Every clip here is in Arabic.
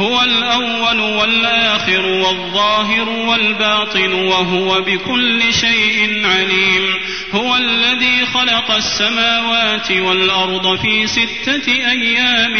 هو الأول والآخر والظاهر والباطن وهو بكل شيء عليم. هو الذي خلق السماوات والأرض في ستة أيام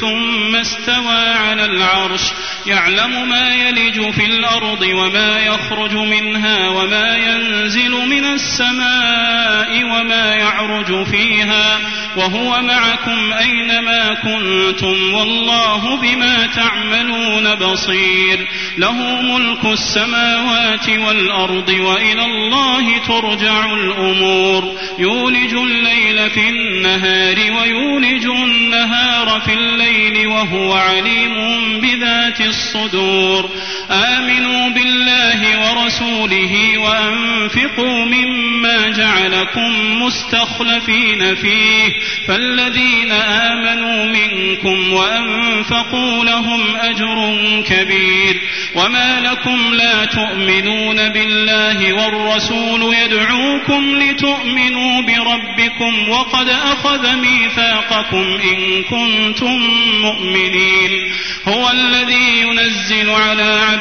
ثم استوى على العرش. يعلم ما يلج في الأرض وما يخرج منها وما ينزل من السماء وما يعرج فيها وهو معكم أينما كنتم والله بما تعملون بصير له ملك السماوات والأرض وإلى الله ترجع الأمور يولج الليل في النهار ويولج النهار في الليل وهو عليم بذات الصدور آمنوا بالله ورسوله وأنفقوا مما جعلكم مستخلفين فيه فالذين آمنوا منكم وأنفقوا لهم أجر كبير وما لكم لا تؤمنون بالله والرسول يدعوكم لتؤمنوا بربكم وقد أخذ ميثاقكم إن كنتم مؤمنين هو الذي ينزل على عبده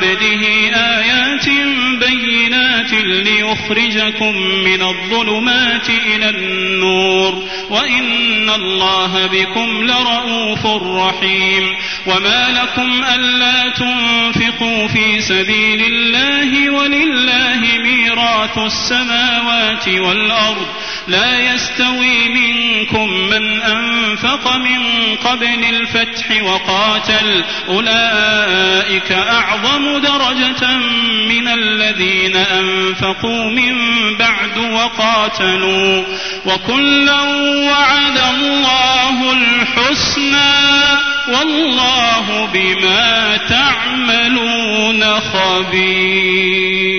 آيات بينات ليخرجكم من الظلمات إلى النور. وإن الله بكم لرؤوف رحيم. وما لكم ألا تنفقوا في سبيل الله ولله ميراث السماوات والأرض. لا يستوي منكم من أنفق من قبل الفتح وقاتل أولئك أعظم درجة من الذين أنفقوا من بعد وقاتلوا وكلا وعد الله الحسنى والله بما تعملون خبير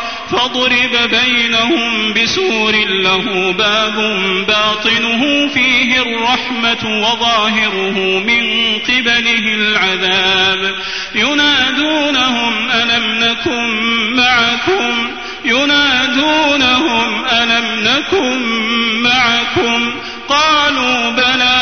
فاضرب بينهم بسور له باب باطنه فيه الرحمة وظاهره من قبله العذاب. ينادونهم ألم نكن معكم؟ ينادونهم ألم نكن معكم؟ قالوا بلى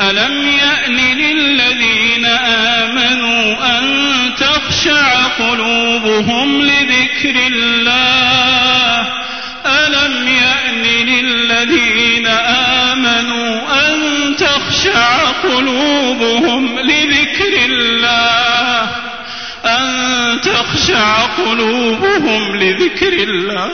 ألم يأن للذين آمنوا أن تخشع قلوبهم لذكر الله؟ ألم يأن للذين آمنوا أن تخشع قلوبهم لذكر الله؟ أن تخشع قلوبهم لذكر الله؟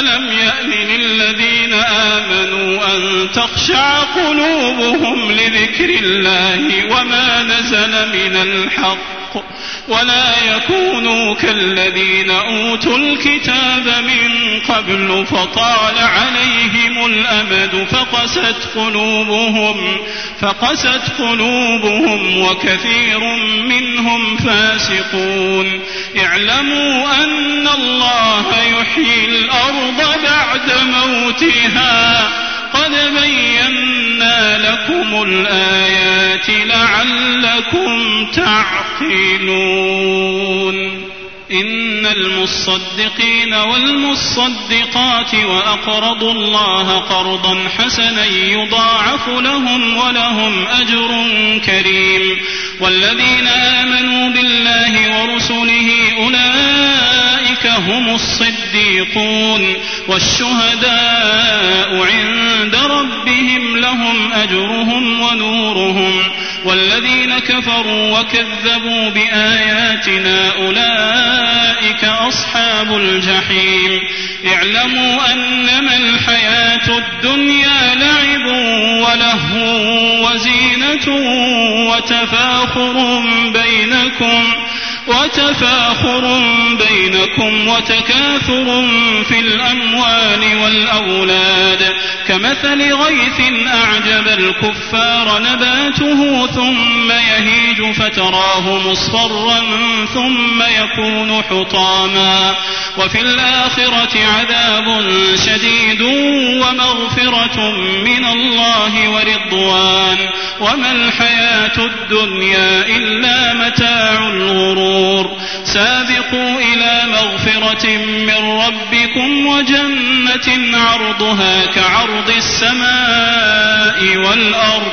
ألم يأن للذين آمنوا أن تخشع قلوبهم لذكر الله وما نزل من الحق ولا يكونوا كالذين أوتوا الكتاب من قبل فطال عليهم الأمد فقست قلوبهم فقست قلوبهم وكثير منهم فاسقون اعلموا أن الله يحيي الأرض بعد موتها قد بينا لكم الآيات لعلكم تعقلون إن المصدقين والمصدقات وأقرضوا الله قرضا حسنا يضاعف لهم ولهم أجر كريم. والذين آمنوا بالله ورسله أولئك هم الصديقون. والشهداء عند ربهم لهم أجرهم ونورهم. والذين كفروا وكذبوا بآياتنا أولئك أصحاب الجحيم. اعلموا أنما الحياة الدنيا لعب ولهو وزينة وتفاخر بينكم. وتفاخر بينكم وتكاثر في الأموال والأولاد. كمثل غيث أعجب الكفار نباته ثم يهيج فتراه مصفرا ثم يكون حطاما. وفي الآخرة عذاب شديد ومغفرة من الله ورضوان. وما الحياة الدنيا إلا متاع الغرور. سابقوا إلى مغفرة من ربكم وجنة عرضها كعرض السماء والأرض.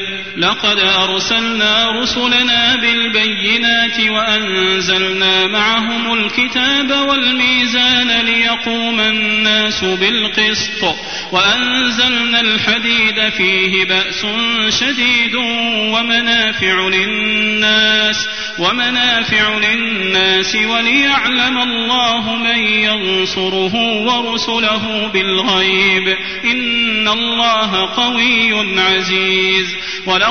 لقد أرسلنا رسلنا بالبينات وأنزلنا معهم الكتاب والميزان ليقوم الناس بالقسط وأنزلنا الحديد فيه بأس شديد ومنافع للناس ومنافع للناس وليعلم الله من ينصره ورسله بالغيب إن الله قوي عزيز ولقد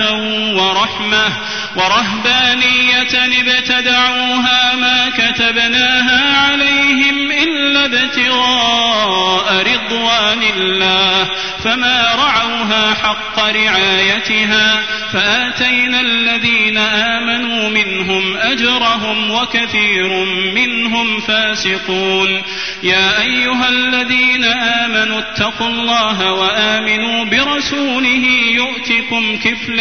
ورحمة ورهبانية ابتدعوها ما كتبناها عليهم إلا ابتغاء رضوان الله فما رعوها حق رعايتها فآتينا الذين آمنوا منهم أجرهم وكثير منهم فاسقون يا أيها الذين آمنوا اتقوا الله وآمنوا برسوله يؤتكم